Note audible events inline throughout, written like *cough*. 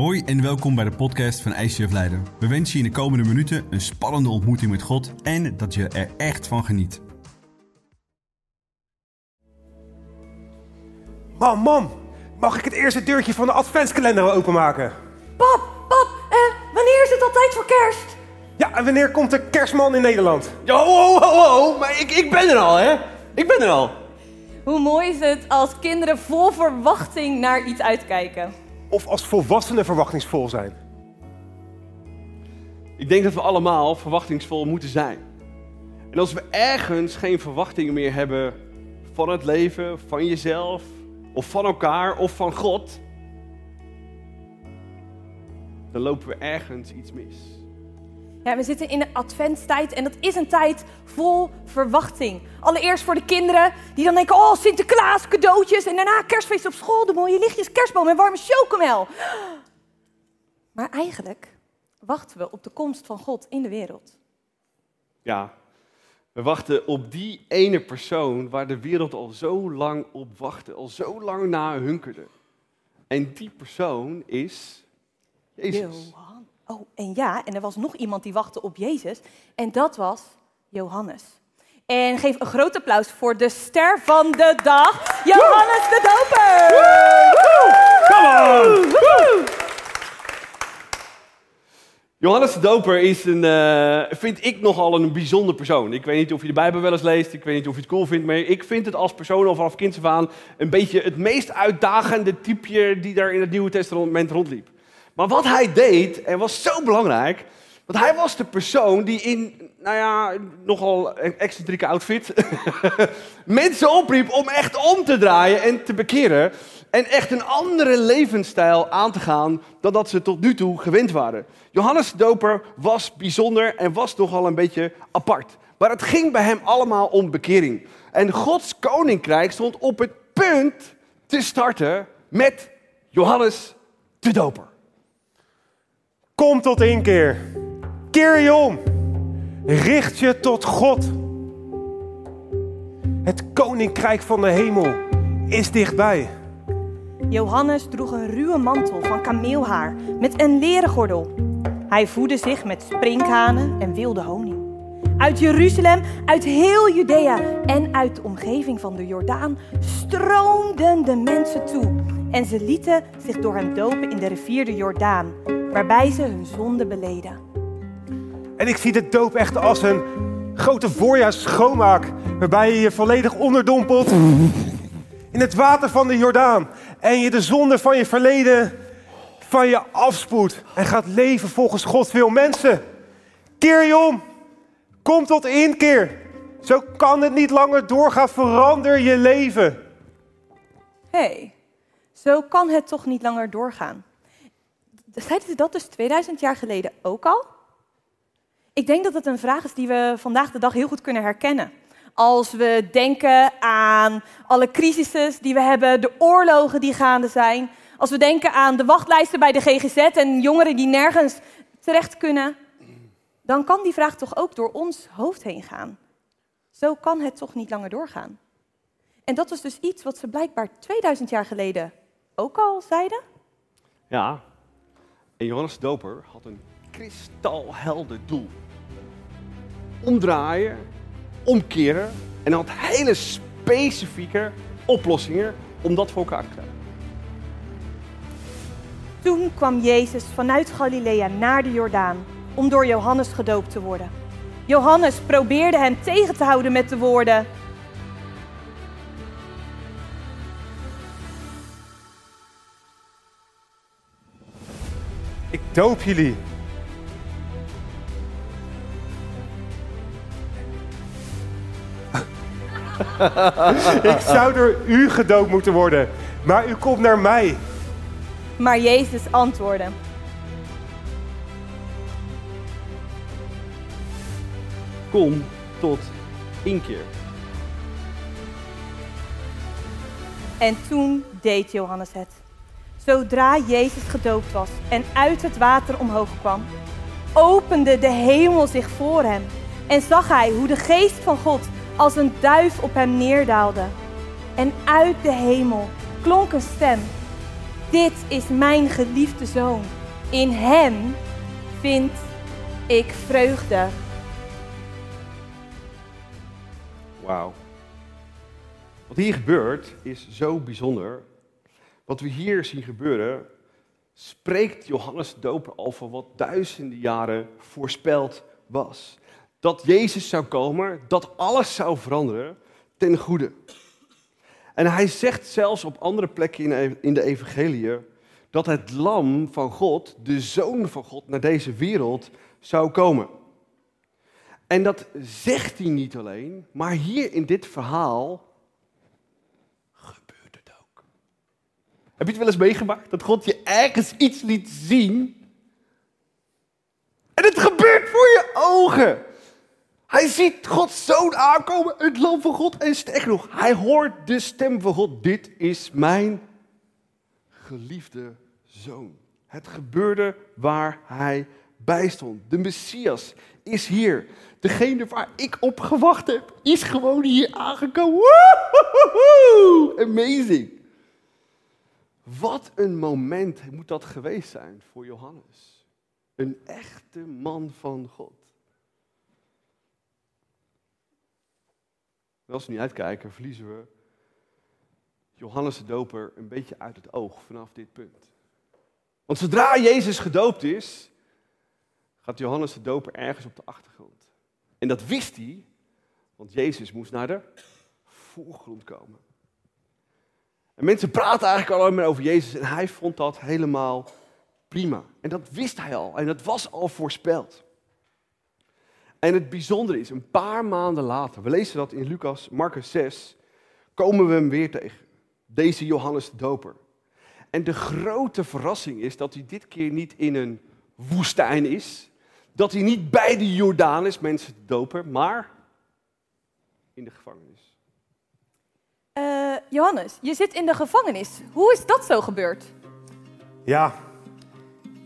Hoi en welkom bij de podcast van ICF Leiden. We wensen je in de komende minuten een spannende ontmoeting met God en dat je er echt van geniet. Mam, mam, mag ik het eerste deurtje van de adventskalender openmaken? Pap, pap, eh, wanneer is het al tijd voor kerst? Ja, en wanneer komt de kerstman in Nederland? Ja, ho, ho, ho, ho, maar ik, ik ben er al, hè? Ik ben er al. Hoe mooi is het als kinderen vol verwachting naar iets uitkijken? Of als volwassenen verwachtingsvol zijn? Ik denk dat we allemaal verwachtingsvol moeten zijn. En als we ergens geen verwachtingen meer hebben van het leven, van jezelf, of van elkaar, of van God, dan lopen we ergens iets mis. Ja, we zitten in de adventstijd en dat is een tijd vol verwachting. Allereerst voor de kinderen die dan denken, oh Sinterklaas, cadeautjes en daarna kerstfeest op school, de mooie lichtjes, kerstboom en warme chocomel. Maar eigenlijk wachten we op de komst van God in de wereld. Ja, we wachten op die ene persoon waar de wereld al zo lang op wachtte, al zo lang naar hunkerde. En die persoon is Jezus. Oh, en ja, en er was nog iemand die wachtte op Jezus en dat was Johannes. En geef een groot applaus voor de ster van de dag, Johannes de Doper. Come on! Johannes de Doper is een, eh, vind ik nogal een bijzonder persoon. Ik weet niet of je de Bijbel wel eens leest, ik weet niet of je het cool vindt, maar ik vind het als persoon al vanaf kinds af aan een beetje het meest uitdagende typeje die daar in het Nieuwe Testament rondliep. Maar wat hij deed, en was zo belangrijk, want hij was de persoon die in, nou ja, nogal excentrieke outfit, *laughs* mensen opriep om echt om te draaien en te bekeren. En echt een andere levensstijl aan te gaan dan dat ze tot nu toe gewend waren. Johannes de Doper was bijzonder en was nogal een beetje apart. Maar het ging bij hem allemaal om bekering. En Gods koninkrijk stond op het punt te starten met Johannes de Doper. Kom tot inkeer. Keer je om. Richt je tot God. Het koninkrijk van de hemel is dichtbij. Johannes droeg een ruwe mantel van kameelhaar met een leren gordel. Hij voedde zich met sprinkhanen en wilde honing. Uit Jeruzalem, uit heel Judea en uit de omgeving van de Jordaan stroomden de mensen toe. En ze lieten zich door hem dopen in de rivier de Jordaan, waarbij ze hun zonde beleden. En ik zie de doop echt als een grote voorjaarsschoonmaak. Waarbij je je volledig onderdompelt in het water van de Jordaan. En je de zonde van je verleden van je afspoedt. En gaat leven volgens God veel mensen. Keer je om. Kom tot inkeer. Zo kan het niet langer doorgaan. Verander je leven. Hé, hey, zo kan het toch niet langer doorgaan. Zeiden ze dat dus 2000 jaar geleden ook al? Ik denk dat het een vraag is die we vandaag de dag heel goed kunnen herkennen. Als we denken aan alle crisissen die we hebben, de oorlogen die gaande zijn. Als we denken aan de wachtlijsten bij de GGZ en jongeren die nergens terecht kunnen. Dan kan die vraag toch ook door ons hoofd heen gaan. Zo kan het toch niet langer doorgaan. En dat was dus iets wat ze blijkbaar 2000 jaar geleden ook al zeiden. Ja, en Johannes Doper had een kristalhelder doel. Omdraaien, omkeren en had hele specifieke oplossingen om dat voor elkaar te krijgen. Toen kwam Jezus vanuit Galilea naar de Jordaan om door Johannes gedoopt te worden. Johannes probeerde hem tegen te houden met de woorden: doop jullie. *laughs* ik zou door u gedoopt moeten worden. Maar u komt naar mij. Maar Jezus antwoordde: Kom tot inkeer. En toen deed Johannes het. Zodra Jezus gedoopt was en uit het water omhoog kwam, opende de hemel zich voor hem en zag hij hoe de geest van God als een duif op hem neerdaalde. En uit de hemel klonk een stem. Dit is mijn geliefde zoon. In hem vind ik vreugde. Wauw. Wat hier gebeurt is zo bijzonder. Wat we hier zien gebeuren, spreekt Johannes de Doper al van wat duizenden jaren voorspeld was. Dat Jezus zou komen, dat alles zou veranderen ten goede. En hij zegt zelfs op andere plekken in de evangelie dat het lam van God, de zoon van God, naar deze wereld zou komen. En dat zegt hij niet alleen, maar hier in dit verhaal gebeurt het ook. Heb je het wel eens meegemaakt? Dat God je ergens iets liet zien. En het gebeurt voor je ogen. Hij ziet Gods zoon aankomen, het lam van God. En sterker nog, hij hoort de stem van God. Dit is mijn geliefde zoon. Het gebeurde waar hij bij stond. De Messias is hier. Degene waar ik op gewacht heb, is gewoon hier aangekomen. Amazing. Wat een moment moet dat geweest zijn voor Johannes. Een echte man van God. En als we niet uitkijken, verliezen we Johannes de Doper een beetje uit het oog vanaf dit punt. Want zodra Jezus gedoopt is, gaat Johannes de Doper ergens op de achtergrond. En dat wist hij, want Jezus moest naar de voorgrond komen. En mensen praten eigenlijk alleen maar over Jezus en hij vond dat helemaal prima. En dat wist hij al en dat was al voorspeld. En het bijzondere is, een paar maanden later, we lezen dat in Lucas, Marcus 6, komen we hem weer tegen. Deze Johannes de Doper. En de grote verrassing is dat hij dit keer niet in een woestijn is. Dat hij niet bij de Jordaan is, mensen te dopen, maar in de gevangenis. Johannes, je zit in de gevangenis. Hoe is dat zo gebeurd? Ja,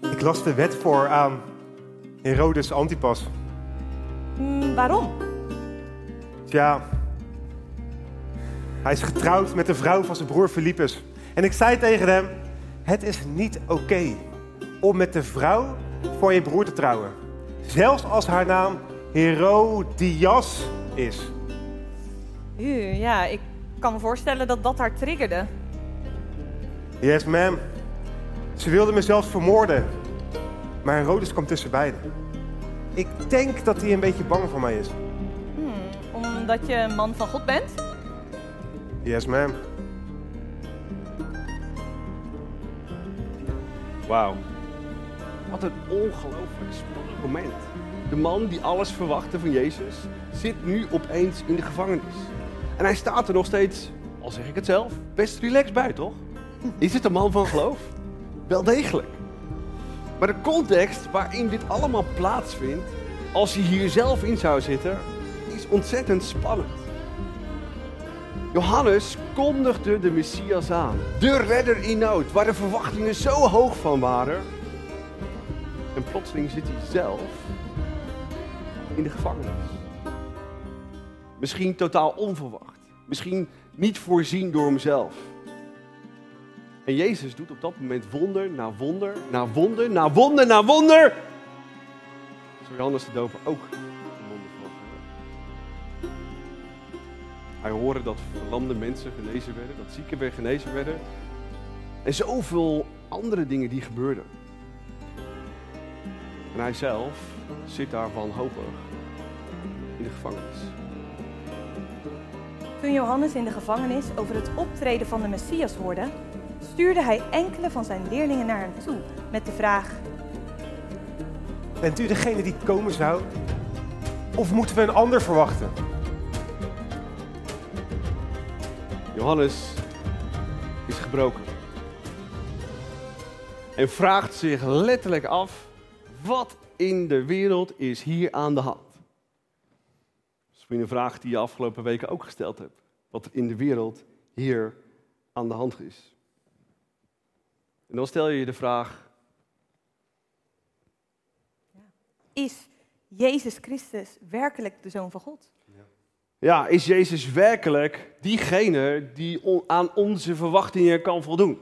ik las de wet voor aan Herodes Antipas. Mm, waarom? Tja, hij is getrouwd met de vrouw van zijn broer Philippus. En ik zei tegen hem, het is niet oké om met de vrouw van je broer te trouwen. Zelfs als haar naam Herodias is. U, ja, ik kan me voorstellen dat dat haar triggerde. Yes, ma'am. Ze wilde me zelfs vermoorden. Maar Herodes kwam tussen beiden. Ik denk dat hij een beetje bang voor mij is. Hmm, omdat je een man van God bent? Yes, ma'am. Wauw. Wat een ongelooflijk spannend moment. De man die alles verwachtte van Jezus zit nu opeens in de gevangenis. En hij staat er nog steeds, al zeg ik het zelf, best relaxed bij, toch? Is het een man van geloof? *laughs* Wel degelijk. Maar de context waarin dit allemaal plaatsvindt, als hij hier zelf in zou zitten, is ontzettend spannend. Johannes kondigde de Messias aan, de redder in nood, waar de verwachtingen zo hoog van waren. En plotseling zit hij zelf in de gevangenis. Misschien totaal onverwacht, misschien niet voorzien door hemzelf. En Jezus doet op dat moment wonder na wonder, na wonder, na wonder, na wonder. Zo Johannes de Doper ook een wonder. Hij hoorde dat verlamde mensen genezen werden, dat zieken weer genezen werden. En zoveel andere dingen die gebeurden. En hij zelf zit daar wanhopig in de gevangenis. Toen Johannes in de gevangenis over het optreden van de Messias hoorde, stuurde hij enkele van zijn leerlingen naar hem toe met de vraag: Bent u degene die komen zou? Of moeten we een ander verwachten? Johannes is gebroken. En vraagt zich letterlijk af: wat in de wereld is hier aan de hand? Een vraag die je afgelopen weken ook gesteld hebt. Wat er in de wereld hier aan de hand is. En dan stel je je de vraag: Is Jezus Christus werkelijk de Zoon van God? Ja, is Jezus werkelijk diegene die aan onze verwachtingen kan voldoen?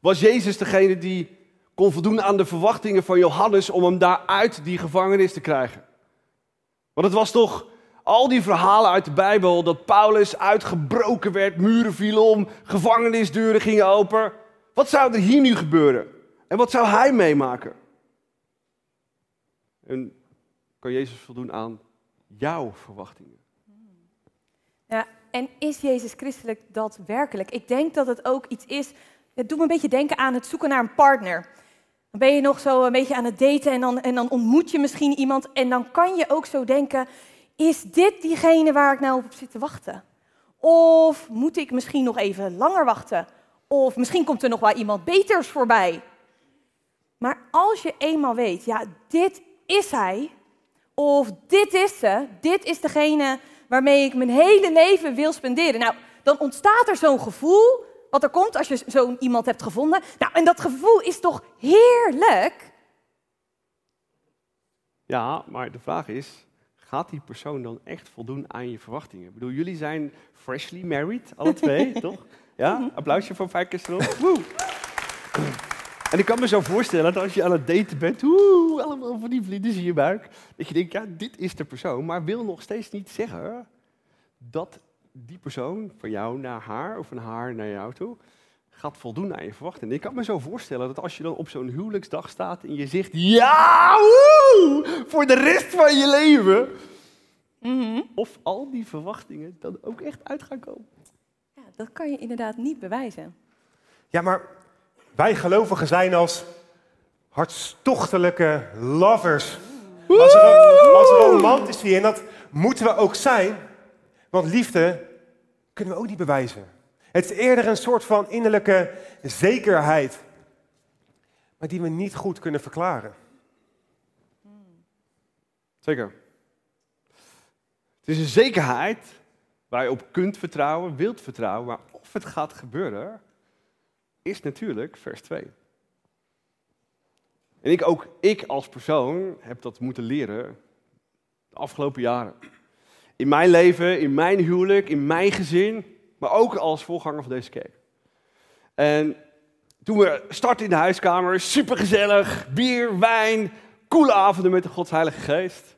Was Jezus degene die kon voldoen aan de verwachtingen van Johannes om hem daar uit die gevangenis te krijgen? Want het was toch al die verhalen uit de Bijbel dat Paulus uitgebroken werd, muren vielen om, gevangenisdeuren gingen open. Wat zou er hier nu gebeuren? En wat zou hij meemaken? En kan Jezus voldoen aan jouw verwachtingen? Ja, en is Jezus christelijk daadwerkelijk? Ik denk dat het ook iets is. Het doet me een beetje denken aan het zoeken naar een partner. Dan ben je nog zo een beetje aan het daten en dan, en dan ontmoet je misschien iemand. En dan kan je ook zo denken: is dit diegene waar ik nou op zit te wachten? Of moet ik misschien nog even langer wachten? Of misschien komt er nog wel iemand beters voorbij. Maar als je eenmaal weet, ja, dit is hij, of dit is ze, dit is degene waarmee ik mijn hele leven wil spenderen. Nou, dan ontstaat er zo'n gevoel, wat er komt als je zo'n iemand hebt gevonden. Nou, en dat gevoel is toch heerlijk? Ja, maar de vraag is, gaat die persoon dan echt voldoen aan je verwachtingen? Ik bedoel, jullie zijn freshly married, alle twee, *laughs* toch? Ja, applausje voor vijf keer Woe. En ik kan me zo voorstellen dat als je aan het daten bent, woe, allemaal van die vlinders in je buik, dat je denkt, ja, dit is de persoon, maar wil nog steeds niet zeggen dat die persoon van jou naar haar of van haar naar jou toe gaat voldoen aan je verwachtingen. Ik kan me zo voorstellen dat als je dan op zo'n huwelijksdag staat en je zegt, ja, woe, voor de rest van je leven, Mhm. of al die verwachtingen dan ook echt uit gaan komen. Ja, dat kan je inderdaad niet bewijzen. Ja, maar wij gelovigen zijn als hartstochtelijke lovers. Als, als romantici. En dat moeten we ook zijn. Want liefde kunnen we ook niet bewijzen. Het is eerder een soort van innerlijke zekerheid. Maar die we niet goed kunnen verklaren. Zeker. Het is een zekerheid waar je op kunt vertrouwen, wilt vertrouwen, maar of het gaat gebeuren, is natuurlijk vers 2. En ik ook, ik als persoon heb dat moeten leren de afgelopen jaren. In mijn leven, in mijn huwelijk, in mijn gezin, maar ook als voorganger van deze kerk. En toen we startten in de huiskamer, supergezellig, bier, wijn, coole avonden met de Gods Heilige Geest.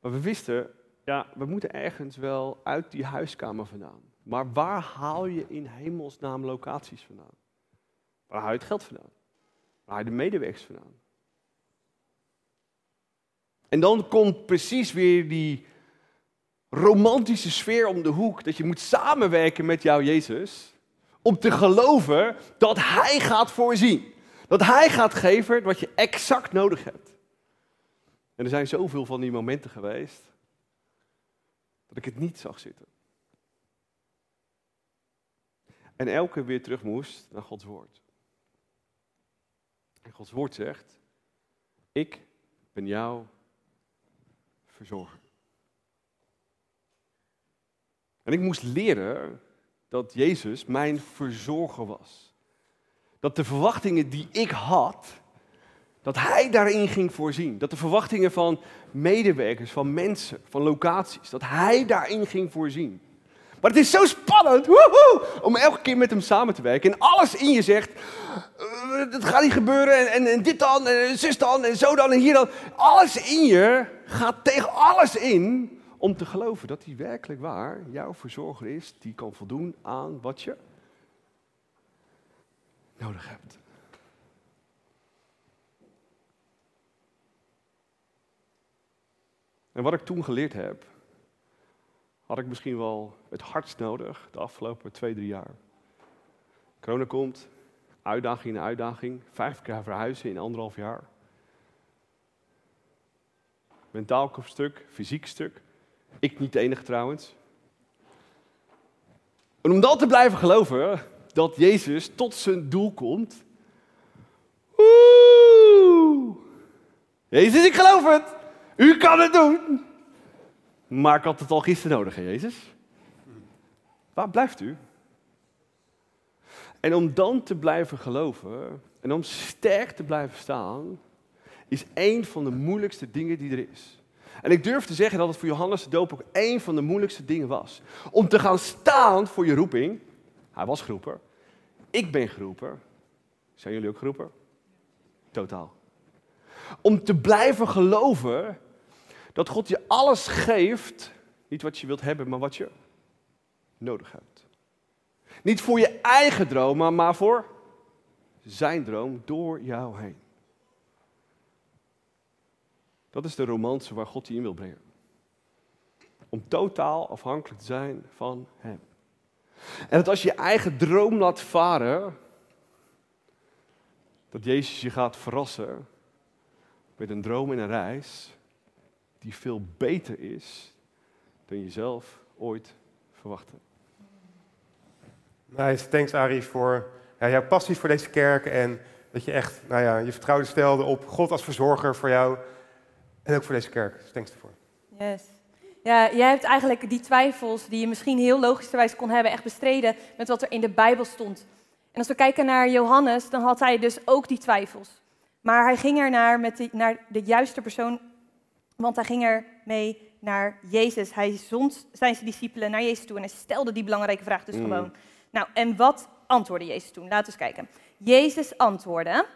Maar we wisten, ja, we moeten ergens wel uit die huiskamer vandaan. Maar waar haal je in hemelsnaam locaties vandaan? Waar haal je het geld vandaan? Waar haal je de medewerkers vandaan? En dan komt precies weer die romantische sfeer om de hoek dat je moet samenwerken met jouw Jezus om te geloven dat Hij gaat voorzien. Dat Hij gaat geven wat je exact nodig hebt. En er zijn zoveel van die momenten geweest dat ik het niet zag zitten. En elke weer terug moest naar Gods woord. En Gods woord zegt, ik ben jouw verzorger. En ik moest leren dat Jezus mijn verzorger was. Dat de verwachtingen die ik had, dat Hij daarin ging voorzien. Dat de verwachtingen van medewerkers, van mensen, van locaties, dat Hij daarin ging voorzien. Maar het is zo spannend om elke keer met Hem samen te werken. En alles in je zegt, uh, dat gaat niet gebeuren en, en, en dit dan, en zus dan, en zo dan, en hier dan. Alles in je gaat tegen alles in om te geloven dat hij werkelijk waar jouw verzorger is, die kan voldoen aan wat je nodig hebt. En wat ik toen geleerd heb, had ik misschien wel het hardst nodig de afgelopen twee, drie jaar. Corona komt, uitdaging na uitdaging, vijf keer verhuizen in anderhalf jaar. Mentaal stuk, fysiek stuk. Ik niet de enige trouwens. En om dan te blijven geloven dat Jezus tot zijn doel komt. Woe! Jezus, ik geloof het. U kan het doen. Maar ik had het al gisteren nodig, Jezus. Waar blijft u? En om dan te blijven geloven en om sterk te blijven staan, is een van de moeilijkste dingen die er is. En ik durf te zeggen dat het voor Johannes de Doop ook een van de moeilijkste dingen was. Om te gaan staan voor je roeping. Hij was geroepen. Ik ben geroepen. Zijn jullie ook geroepen? Totaal. Om te blijven geloven dat God je alles geeft, niet wat je wilt hebben, maar wat je nodig hebt. Niet voor je eigen droom, maar voor zijn droom door jou heen. Dat is de romance waar God je in wil brengen. Om totaal afhankelijk te zijn van Hem. En dat als je je eigen droom laat varen, dat Jezus je gaat verrassen met een droom en een reis die veel beter is dan je zelf ooit verwachtte. Nice, thanks Arie voor ja, jouw passie voor deze kerk en dat je echt nou ja, je vertrouwen stelde op God als verzorger voor jou en ook voor deze kerk. Dus thanks ervoor. Yes. Ja, jij hebt eigenlijk die twijfels die je misschien heel logischerwijs kon hebben, echt bestreden met wat er in de Bijbel stond. En als we kijken naar Johannes, dan had hij dus ook die twijfels. Maar hij ging er naar, met de, naar de juiste persoon, want hij ging er mee naar Jezus. Hij zond zijn discipelen naar Jezus toe en hij stelde die belangrijke vraag dus Mm. gewoon. Nou, en wat antwoordde Jezus toen? Laten we eens kijken. Jezus antwoordde,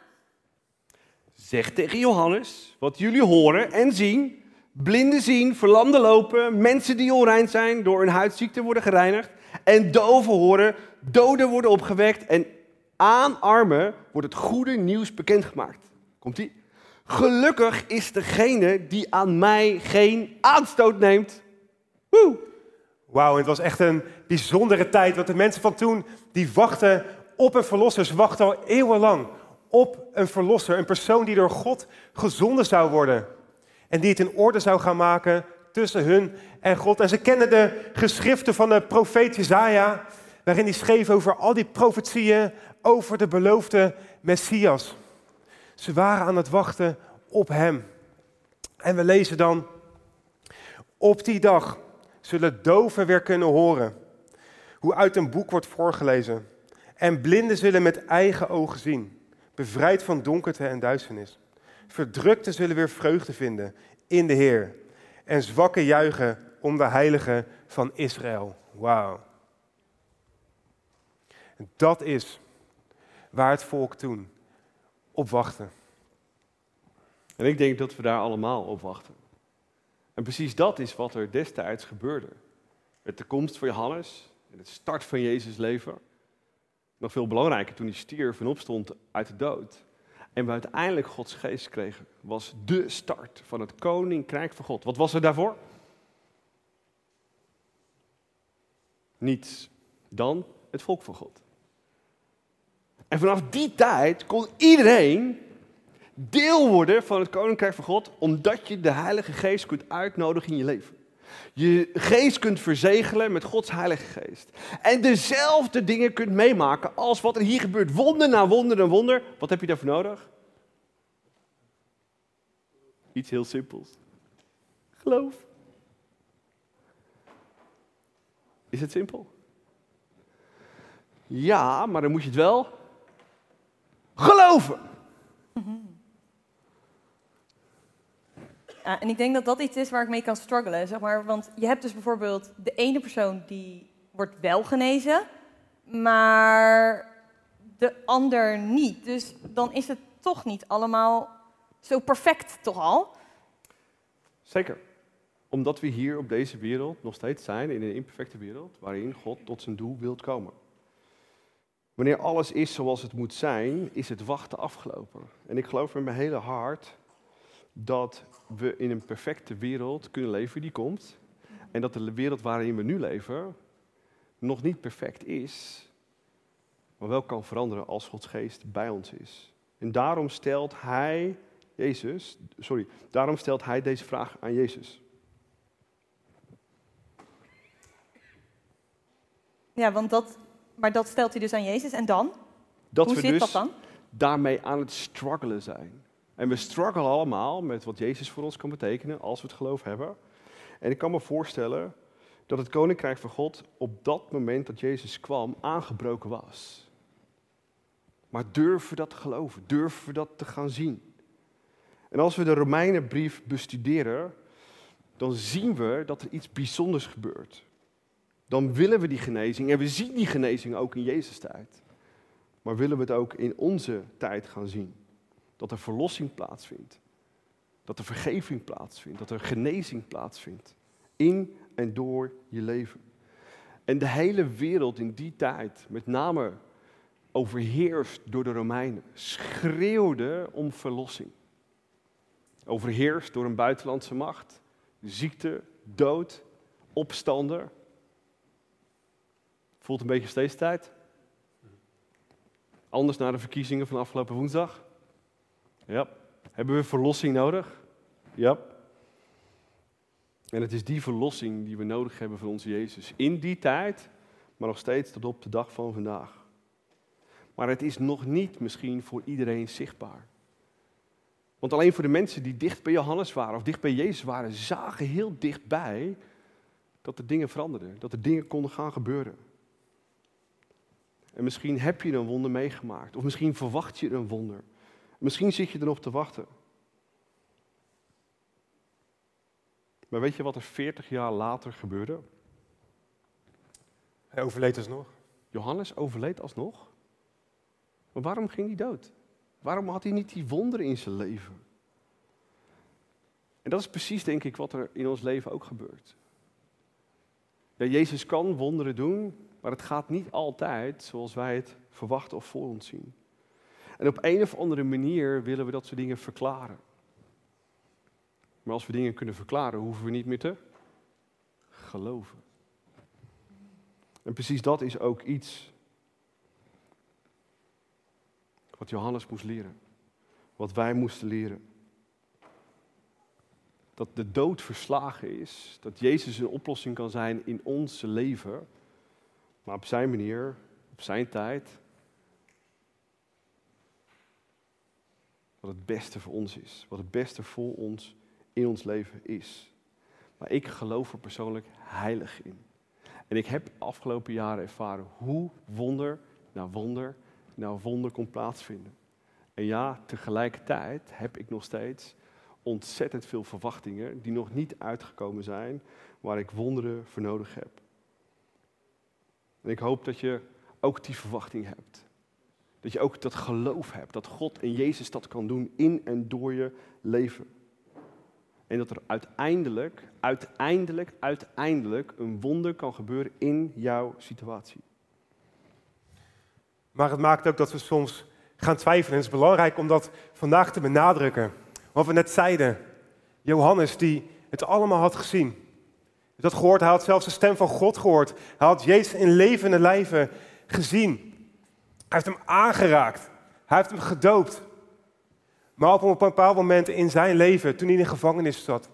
Zeg tegen Johannes wat jullie horen en zien. Blinden zien, verlamden lopen, mensen die onrein zijn door een huidziekte worden gereinigd. En doven horen, doden worden opgewekt. En aan armen wordt het goede nieuws bekendgemaakt. Komt-ie? Gelukkig is degene die aan mij geen aanstoot neemt. Woe! Wauw, het was echt een bijzondere tijd. Want de mensen van toen, die wachten op een verlosser. Ze wachten al eeuwenlang op een verlosser. Een persoon die door God gezonden zou worden. En die het in orde zou gaan maken tussen hun en God. En ze kennen de geschriften van de profeet Jezaja. Waarin hij schreef over al die profetieën over de beloofde Messias. Ze waren aan het wachten op hem. En we lezen dan, op die dag zullen doven weer kunnen horen. Hoe uit een boek wordt voorgelezen. En blinden zullen met eigen ogen zien. Bevrijd van donkerte en duisternis. Verdrukten zullen weer vreugde vinden in de Heer. En zwakken juichen om de heilige van Israël. Wauw. Dat is waar het volk toen op wachtte. En ik denk dat we daar allemaal op wachten. En precies dat is wat er destijds gebeurde. Met de komst van Johannes en het start van Jezus' leven. Nog veel belangrijker, toen hij stierf en opstond uit de dood. En we uiteindelijk Gods geest kregen, was de start van het koninkrijk van God. Wat was er daarvoor? Niets dan het volk van God. En vanaf die tijd kon iedereen deel worden van het koninkrijk van God, omdat je de Heilige Geest kunt uitnodigen in je leven. Je geest kunt verzegelen met Gods Heilige Geest. En dezelfde dingen kunt meemaken als wat er hier gebeurt. Wonder na wonder na wonder. Wat heb je daarvoor nodig? Iets heel simpels. Geloof. Is het simpel? Ja, maar dan moet je het wel geloven. Ja, en ik denk dat dat iets is waar ik mee kan struggelen. Zeg maar, want je hebt dus bijvoorbeeld de ene persoon die wordt wel genezen, maar de ander niet. Dus dan is het toch niet allemaal zo perfect, toch al? Zeker. Omdat we hier op deze wereld nog steeds zijn, in een imperfecte wereld, waarin God tot zijn doel wilt komen. Wanneer alles is zoals het moet zijn, is het wachten afgelopen. En ik geloof met mijn hele hart dat we in een perfecte wereld kunnen leven die komt. En dat de wereld waarin we nu leven nog niet perfect is, maar wel kan veranderen als Gods geest bij ons is. En daarom stelt hij, Jezus, sorry, daarom stelt hij deze vraag aan Jezus. Ja, want dat, maar dat stelt hij dus aan Jezus. En dan? Dat Hoe we zit dus dat dan? daarmee aan het struggelen zijn. En we struggelen allemaal met wat Jezus voor ons kan betekenen als we het geloof hebben. En ik kan me voorstellen dat het koninkrijk van God op dat moment dat Jezus kwam aangebroken was. Maar durven we dat te geloven? Durven we dat te gaan zien? En als we de Romeinenbrief bestuderen, dan zien we dat er iets bijzonders gebeurt. Dan willen we die genezing en we zien die genezing ook in Jezus' tijd. maar willen we het ook in onze tijd gaan zien. Dat er verlossing plaatsvindt. Dat er vergeving plaatsvindt. Dat er genezing plaatsvindt. In en door je leven. En de hele wereld in die tijd, met name overheerst door de Romeinen, schreeuwde om verlossing. Overheerst door een buitenlandse macht, ziekte, dood, opstander. Voelt een beetje steeds tijd. Anders na de verkiezingen van afgelopen woensdag. Ja. Hebben we verlossing nodig? Ja. En het is die verlossing die we nodig hebben van onze Jezus. In die tijd, maar nog steeds tot op de dag van vandaag. Maar het is nog niet misschien voor iedereen zichtbaar. Want alleen voor de mensen die dicht bij Johannes waren of dicht bij Jezus waren, zagen heel dichtbij dat er dingen veranderden, dat er dingen konden gaan gebeuren. En misschien heb je een wonder meegemaakt, of misschien verwacht je een wonder. Misschien zit je erop te wachten. Maar weet je wat er 40 jaar later gebeurde? Hij overleed alsnog. Johannes overleed alsnog. Maar waarom ging hij dood? Waarom had hij niet die wonderen in zijn leven? En dat is precies, denk ik, wat er in ons leven ook gebeurt. Ja, Jezus kan wonderen doen, maar het gaat niet altijd zoals wij het verwachten of voor ons zien. En op een of andere manier willen we dat soort dingen verklaren. Maar als we dingen kunnen verklaren, hoeven we niet meer te geloven. En precies dat is ook iets wat Johannes moest leren. Wat wij moesten leren. Dat de dood verslagen is. Dat Jezus een oplossing kan zijn in ons leven. Maar op zijn manier, op zijn tijd. Wat het beste voor ons is. Wat het beste voor ons in ons leven is. Maar ik geloof er persoonlijk heilig in. En ik heb afgelopen jaren ervaren hoe wonder na wonder na wonder kon plaatsvinden. En ja, tegelijkertijd heb ik nog steeds ontzettend veel verwachtingen die nog niet uitgekomen zijn, waar ik wonderen voor nodig heb. En ik hoop dat je ook die verwachting hebt. Dat je ook dat geloof hebt, dat God en Jezus dat kan doen in en door je leven. En dat er uiteindelijk, uiteindelijk, uiteindelijk een wonder kan gebeuren in jouw situatie. Maar het maakt ook dat we soms gaan twijfelen. En het is belangrijk om dat vandaag te benadrukken. Wat we net zeiden. Johannes die het allemaal had gezien. Dat gehoord, hij had zelfs de stem van God gehoord. Hij had Jezus in levende lijven gezien. Hij heeft hem aangeraakt. Hij heeft hem gedoopt. Maar op een bepaald moment in zijn leven, toen hij in de gevangenis zat,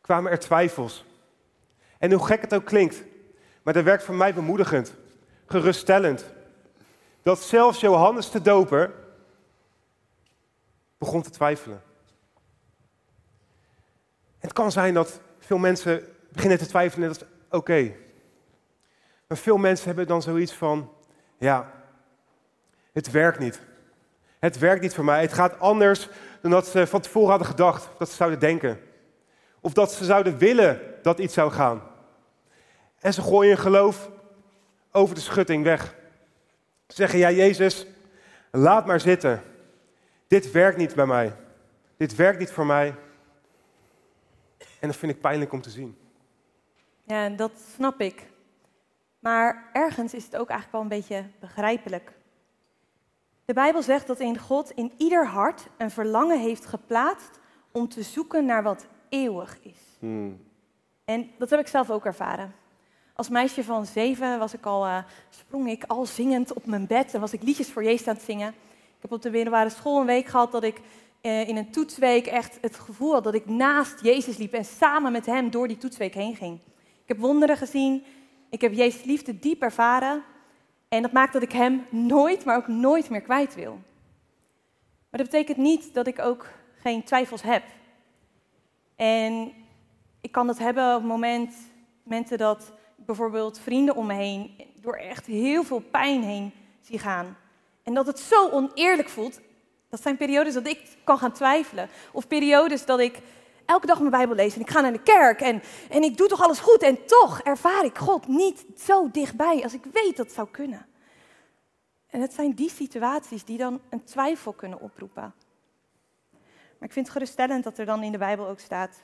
kwamen er twijfels. En hoe gek het ook klinkt, maar dat werkt voor mij bemoedigend, geruststellend. Dat zelfs Johannes de Doper begon te twijfelen. Het kan zijn dat veel mensen beginnen te twijfelen en dat is oké. Maar veel mensen hebben dan zoiets van, ja, het werkt niet. Het werkt niet voor mij. Het gaat anders dan dat ze van tevoren hadden gedacht, dat ze zouden denken. Of dat ze zouden willen dat iets zou gaan. En ze gooien geloof over de schutting weg. Ze zeggen, ja Jezus, laat maar zitten. Dit werkt niet bij mij. Dit werkt niet voor mij. En dat vind ik pijnlijk om te zien. Ja, dat snap ik. Maar ergens is het ook eigenlijk wel een beetje begrijpelijk. De Bijbel zegt dat in God in ieder hart een verlangen heeft geplaatst om te zoeken naar wat eeuwig is. Hmm. En dat heb ik zelf ook ervaren. Als meisje van zeven was ik al, uh, sprong ik al zingend op mijn bed en was ik liedjes voor Jezus aan het zingen. Ik heb op de middelbare school een week gehad dat ik uh, in een toetsweek echt het gevoel had dat ik naast Jezus liep en samen met hem door die toetsweek heen ging. Ik heb wonderen gezien, ik heb Jezus liefde diep ervaren en dat maakt dat ik hem nooit, maar ook nooit meer kwijt wil. Maar dat betekent niet dat ik ook geen twijfels heb. En ik kan dat hebben op moment, momenten dat bijvoorbeeld vrienden om me heen door echt heel veel pijn heen zie gaan. En dat het zo oneerlijk voelt. Dat zijn periodes dat ik kan gaan twijfelen. Of periodes dat ik elke dag mijn Bijbel lees en ik ga naar de kerk en, en ik doe toch alles goed. En toch ervaar ik God niet zo dichtbij als ik weet dat het zou kunnen. En het zijn die situaties die dan een twijfel kunnen oproepen. Maar ik vind het geruststellend dat er dan in de Bijbel ook staat.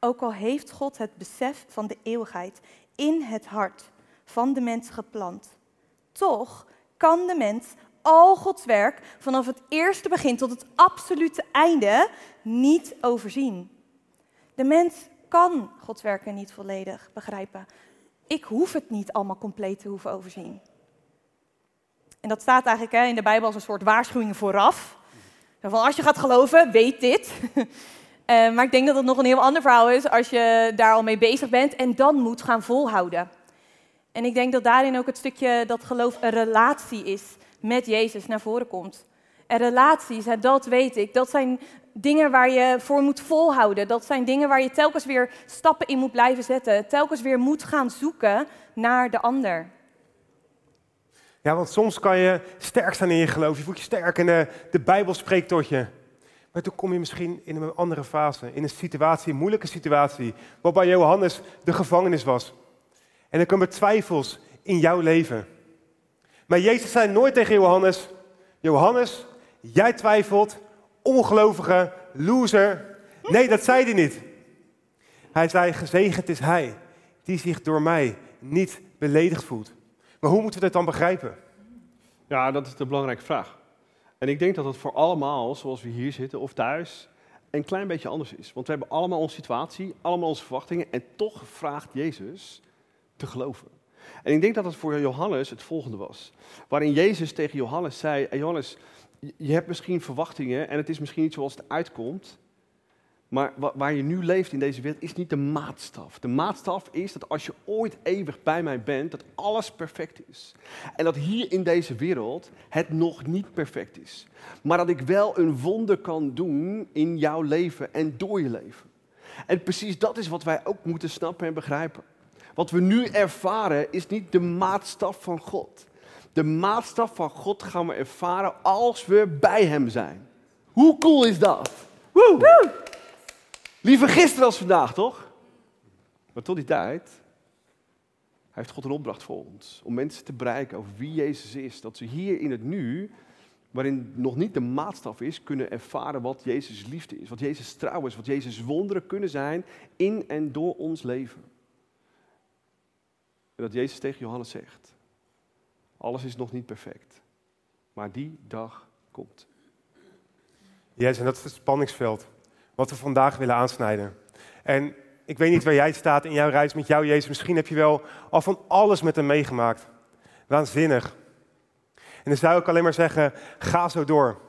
Ook al heeft God het besef van de eeuwigheid in het hart van de mens geplant, toch kan de mens al Gods werk vanaf het eerste begin tot het absolute einde niet overzien. De mens kan Gods werken niet volledig begrijpen. Ik hoef het niet allemaal compleet te hoeven overzien. En dat staat eigenlijk hè, in de Bijbel als een soort waarschuwing vooraf. Van als je gaat geloven, weet dit. Uh, *laughs* maar ik denk dat het nog een heel ander verhaal is als je daar al mee bezig bent en dan moet gaan volhouden. En ik denk dat daarin ook het stukje dat geloof een relatie is met Jezus naar voren komt. En relaties, dat weet ik, dat zijn dingen waar je voor moet volhouden. Dat zijn dingen waar je telkens weer stappen in moet blijven zetten. Telkens weer moet gaan zoeken naar de ander. Ja, want soms kan je sterk staan in je geloof. Je voelt je sterk en de, de Bijbel spreekt tot je. Maar toen kom je misschien in een andere fase, in een situatie, een moeilijke situatie, waarbij Johannes de gevangenis was. En er komen twijfels in jouw leven. Maar Jezus zei nooit tegen Johannes, Johannes, jij twijfelt, ongelovige, loser. Nee, dat zei hij niet. Hij zei, gezegend is hij die zich door mij niet beledigd voelt. Maar hoe moeten we dat dan begrijpen? Ja, dat is de belangrijke vraag. En ik denk dat het voor allemaal, zoals we hier zitten of thuis, een klein beetje anders is. Want we hebben allemaal onze situatie, allemaal onze verwachtingen en toch vraagt Jezus te geloven. En ik denk dat het voor Johannes het volgende was. Waarin Jezus tegen Johannes zei, Johannes, je hebt misschien verwachtingen en het is misschien niet zoals het uitkomt. Maar waar je nu leeft in deze wereld is niet de maatstaf. De maatstaf is dat als je ooit eeuwig bij mij bent, dat alles perfect is. En dat hier in deze wereld het nog niet perfect is. Maar dat ik wel een wonder kan doen in jouw leven en door je leven. En precies dat is wat wij ook moeten snappen en begrijpen. Wat we nu ervaren is niet de maatstaf van God. De maatstaf van God gaan we ervaren als we bij Hem zijn. Hoe cool is dat? Woe! Liever gisteren als vandaag, toch? Maar tot die tijd heeft God een opdracht voor ons. Om mensen te bereiken over wie Jezus is. Dat ze hier in het nu, waarin nog niet de maatstaf is, kunnen ervaren wat Jezus liefde is. Wat Jezus trouw is. Wat Jezus wonderen kunnen zijn in en door ons leven. En dat Jezus tegen Johannes zegt. Alles is nog niet perfect. Maar die dag komt. Yes, en dat is het spanningsveld wat we vandaag willen aansnijden. En ik weet niet waar jij staat in jouw reis met jou, Jezus. Misschien heb je wel al van alles met hem meegemaakt. Waanzinnig. En dan zou ik alleen maar zeggen, ga zo door.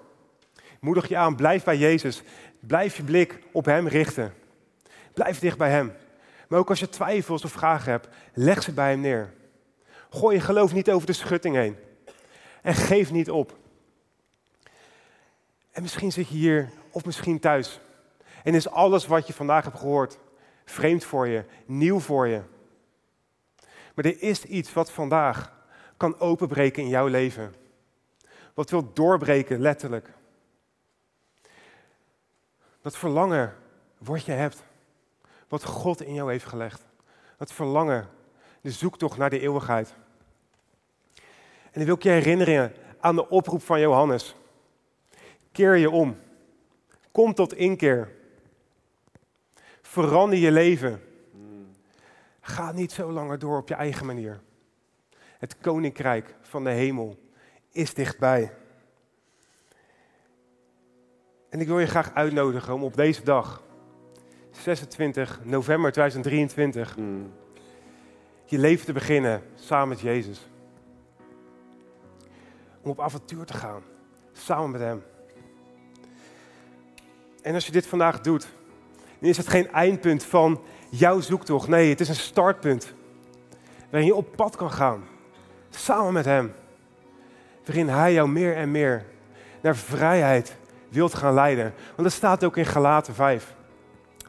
Moedig je aan, blijf bij Jezus. Blijf je blik op hem richten. Blijf dicht bij hem. Maar ook als je twijfels of vragen hebt, leg ze bij hem neer. Gooi je geloof niet over de schutting heen. En geef niet op. En misschien zit je hier of misschien thuis. En is alles wat je vandaag hebt gehoord vreemd voor je, nieuw voor je. Maar er is iets wat vandaag kan openbreken in jouw leven. Wat wil doorbreken, letterlijk. Dat verlangen wat je hebt. Wat God in jou heeft gelegd. Dat verlangen, de zoektocht naar de eeuwigheid. En dan wil ik je herinneren aan de oproep van Johannes. Keer je om. Kom tot inkeer. Verander je leven. Ga niet zo langer door op je eigen manier. Het koninkrijk van de hemel is dichtbij. En ik wil je graag uitnodigen om op deze dag, 26 november 2023, je leven te beginnen samen met Jezus. Om op avontuur te gaan, samen met Hem. En als je dit vandaag doet, dan is het geen eindpunt van jouw zoektocht. Nee, het is een startpunt. Waarin je op pad kan gaan. Samen met Hem. Waarin Hij jou meer en meer naar vrijheid wilt gaan leiden. Want dat staat ook in Galaten 5.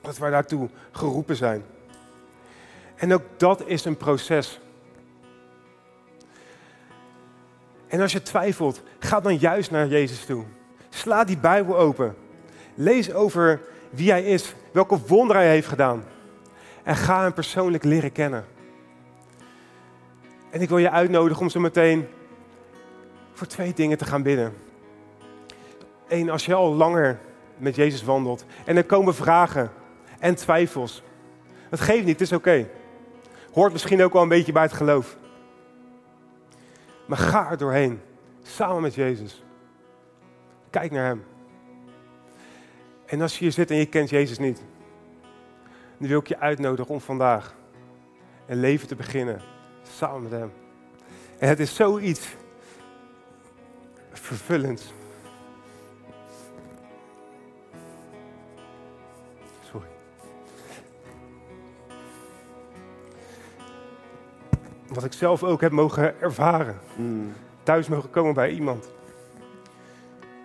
Dat wij daartoe geroepen zijn. En ook dat is een proces. En als je twijfelt, ga dan juist naar Jezus toe. Sla die Bijbel open. Lees over wie Hij is, welke wonderen Hij heeft gedaan. En ga Hem persoonlijk leren kennen. En ik wil je uitnodigen om zo meteen voor twee dingen te gaan bidden. Eén, als je al langer met Jezus wandelt en er komen vragen en twijfels. Het geeft niet, het is oké. Hoort misschien ook wel een beetje bij het geloof. Maar ga er doorheen, samen met Jezus. Kijk naar Hem. En als je hier zit en je kent Jezus niet, dan wil ik je uitnodigen om vandaag een leven te beginnen samen met Hem. En het is zoiets vervullends. Wat ik zelf ook heb mogen ervaren. Thuis mogen komen bij iemand.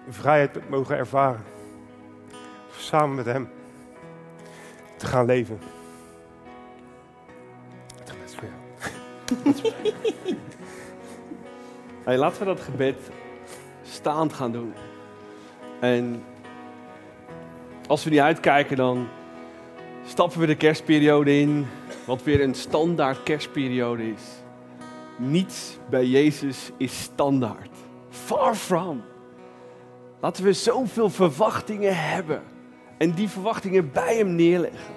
Vrijheid mogen ervaren. Samen met Hem te gaan leven. Het gebed is voor jou. Hey, laten we dat gebed staand gaan doen. En als we niet uitkijken, dan stappen we de kerstperiode in, wat weer een standaard kerstperiode is. Niets bij Jezus is standaard. Far from. Laten we zoveel verwachtingen hebben en die verwachtingen bij Hem neerleggen.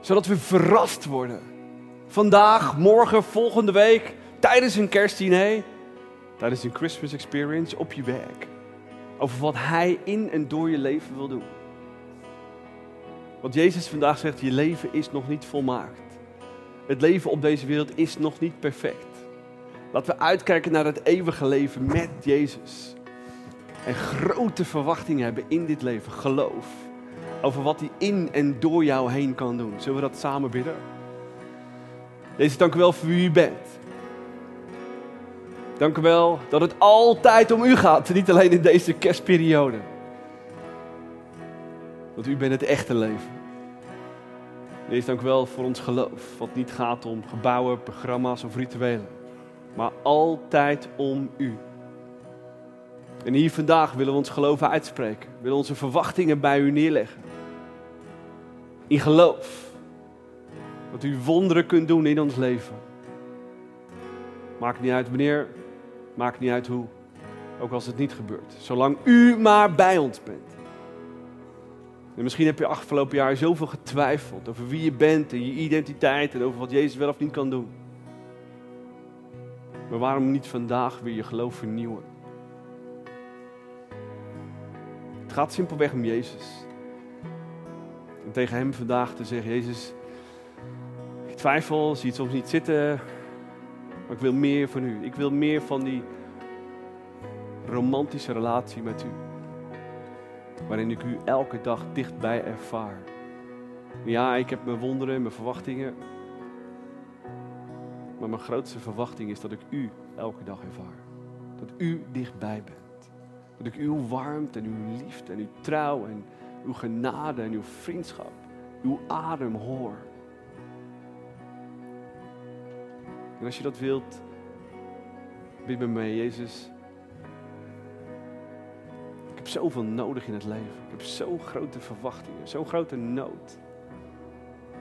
Zodat we verrast worden. Vandaag, morgen, volgende week, tijdens een kerstdiner, tijdens een Christmas experience op je werk. Over wat Hij in en door je leven wil doen. Want Jezus vandaag zegt, je leven is nog niet volmaakt. Het leven op deze wereld is nog niet perfect. Laten we uitkijken naar het eeuwige leven met Jezus. En grote verwachtingen hebben in dit leven, geloof. Over wat hij in en door jou heen kan doen. Zullen we dat samen bidden? Jezus, dank u wel voor wie u bent. Dank u wel dat het altijd om u gaat. Niet alleen in deze kerstperiode. Want u bent het echte leven. Jezus, dank wel voor ons geloof. Wat niet gaat om gebouwen, programma's of rituelen. Maar altijd om u. En hier vandaag willen we ons geloven uitspreken. Willen onze verwachtingen bij u neerleggen. In geloof. Dat u wonderen kunt doen in ons leven. Maakt niet uit wanneer, maakt niet uit hoe. Ook als het niet gebeurt. Zolang u maar bij ons bent. En misschien heb je afgelopen jaar zoveel getwijfeld over wie je bent en je identiteit en over wat Jezus wel of niet kan doen. Maar waarom niet vandaag weer je geloof vernieuwen? Het gaat simpelweg om Jezus. En tegen Hem vandaag te zeggen, Jezus, ik twijfel, zie soms niet zitten, maar ik wil meer van U. Ik wil meer van die romantische relatie met U. Waarin ik U elke dag dichtbij ervaar. Ja, ik heb mijn wonderen en mijn verwachtingen. Maar mijn grootste verwachting is dat ik U elke dag ervaar. Dat U dichtbij bent. Dat ik uw warmte en uw liefde en uw trouw en uw genade en uw vriendschap, uw adem hoor. En als je dat wilt, bid met mij, Jezus. Heb zoveel nodig in het leven. Ik heb zo'n grote verwachtingen, zo'n grote nood.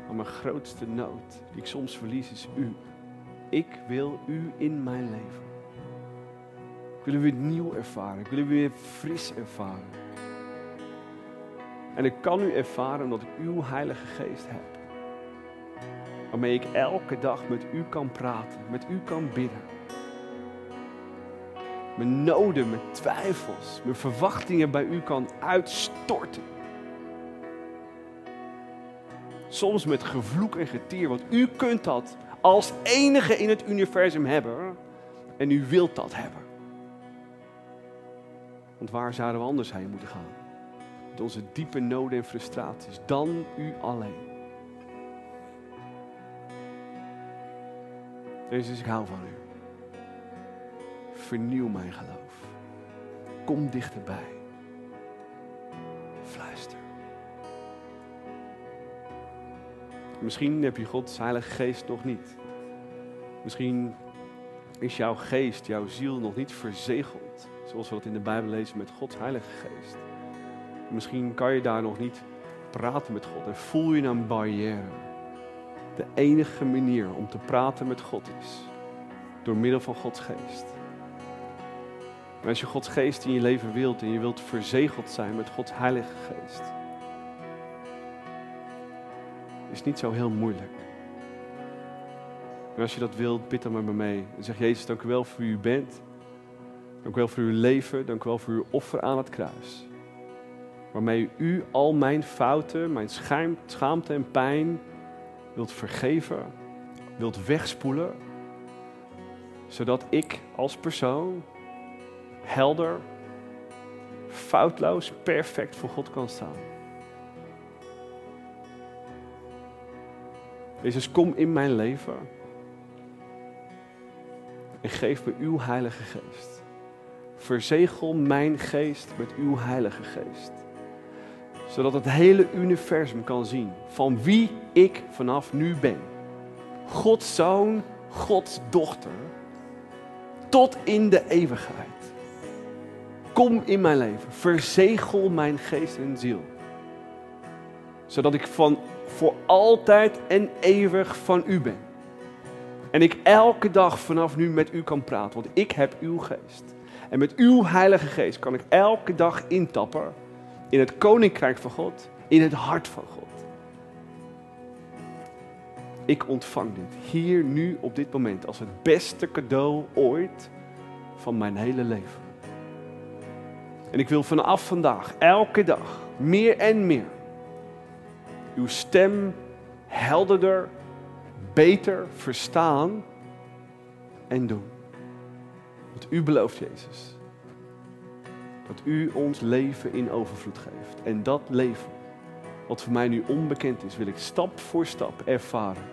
Maar mijn grootste nood, die ik soms verlies, is U. Ik wil U in mijn leven. Ik wil U weer nieuw ervaren. Ik wil U weer fris ervaren. En ik kan U ervaren omdat ik Uw Heilige Geest heb. Waarmee ik elke dag met U kan praten, met U kan bidden. Mijn noden, mijn twijfels, mijn verwachtingen bij U kan uitstorten. Soms met gevloek en getier, want U kunt dat als enige in het universum hebben. En U wilt dat hebben. Want waar zouden we anders heen moeten gaan? Met onze diepe noden en frustraties, dan U alleen. Jezus, ik hou van U. Vernieuw mijn geloof. Kom dichterbij. Fluister. Misschien heb je Gods Heilige Geest nog niet. Misschien is jouw geest, jouw ziel nog niet verzegeld. Zoals we dat in de Bijbel lezen met Gods Heilige Geest. Misschien kan je daar nog niet praten met God en voel je een barrière. De enige manier om te praten met God is door middel van Gods Geest. En als je Gods geest in je leven wilt en je wilt verzegeld zijn met Gods heilige geest, is niet zo heel moeilijk. En als je dat wilt, bid dan met me mee. En zeg, Jezus, dank u wel voor wie u bent. Dank u wel voor uw leven. Dank u wel voor uw offer aan het kruis. Waarmee u al mijn fouten, mijn schaam, schaamte en pijn wilt vergeven, wilt wegspoelen. Zodat ik als persoon helder, foutloos, perfect voor God kan staan. Jezus, kom in mijn leven en geef me uw Heilige Geest. Verzegel mijn geest met uw Heilige Geest. Zodat het hele universum kan zien van wie ik vanaf nu ben. Gods zoon, Gods dochter. Tot in de eeuwigheid. Kom in mijn leven. Verzegel mijn geest en ziel. Zodat ik van voor altijd en eeuwig van u ben. En ik elke dag vanaf nu met u kan praten, want ik heb uw geest. En met uw Heilige Geest kan ik elke dag intappen in het koninkrijk van God, in het hart van God. Ik ontvang dit hier nu op dit moment als het beste cadeau ooit van mijn hele leven. En ik wil vanaf vandaag, elke dag, meer en meer, uw stem helderder, beter verstaan en doen. Wat u belooft, Jezus. Dat u ons leven in overvloed geeft. En dat leven, wat voor mij nu onbekend is, wil ik stap voor stap ervaren.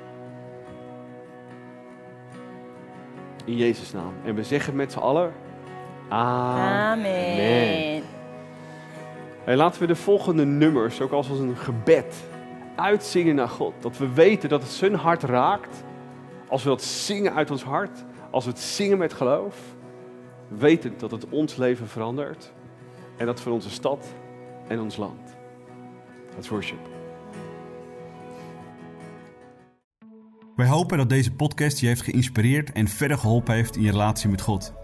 In Jezus' naam. En we zeggen met z'n allen. Amen. Amen. Laten we de volgende nummers ook als een gebed uitzingen naar God. Dat we weten dat het zijn hart raakt. Als we dat zingen uit ons hart. Als we het zingen met geloof. Wetend dat het ons leven verandert. En dat voor onze stad en ons land. Let's worship. Wij hopen dat deze podcast je heeft geïnspireerd en verder geholpen heeft in je relatie met God.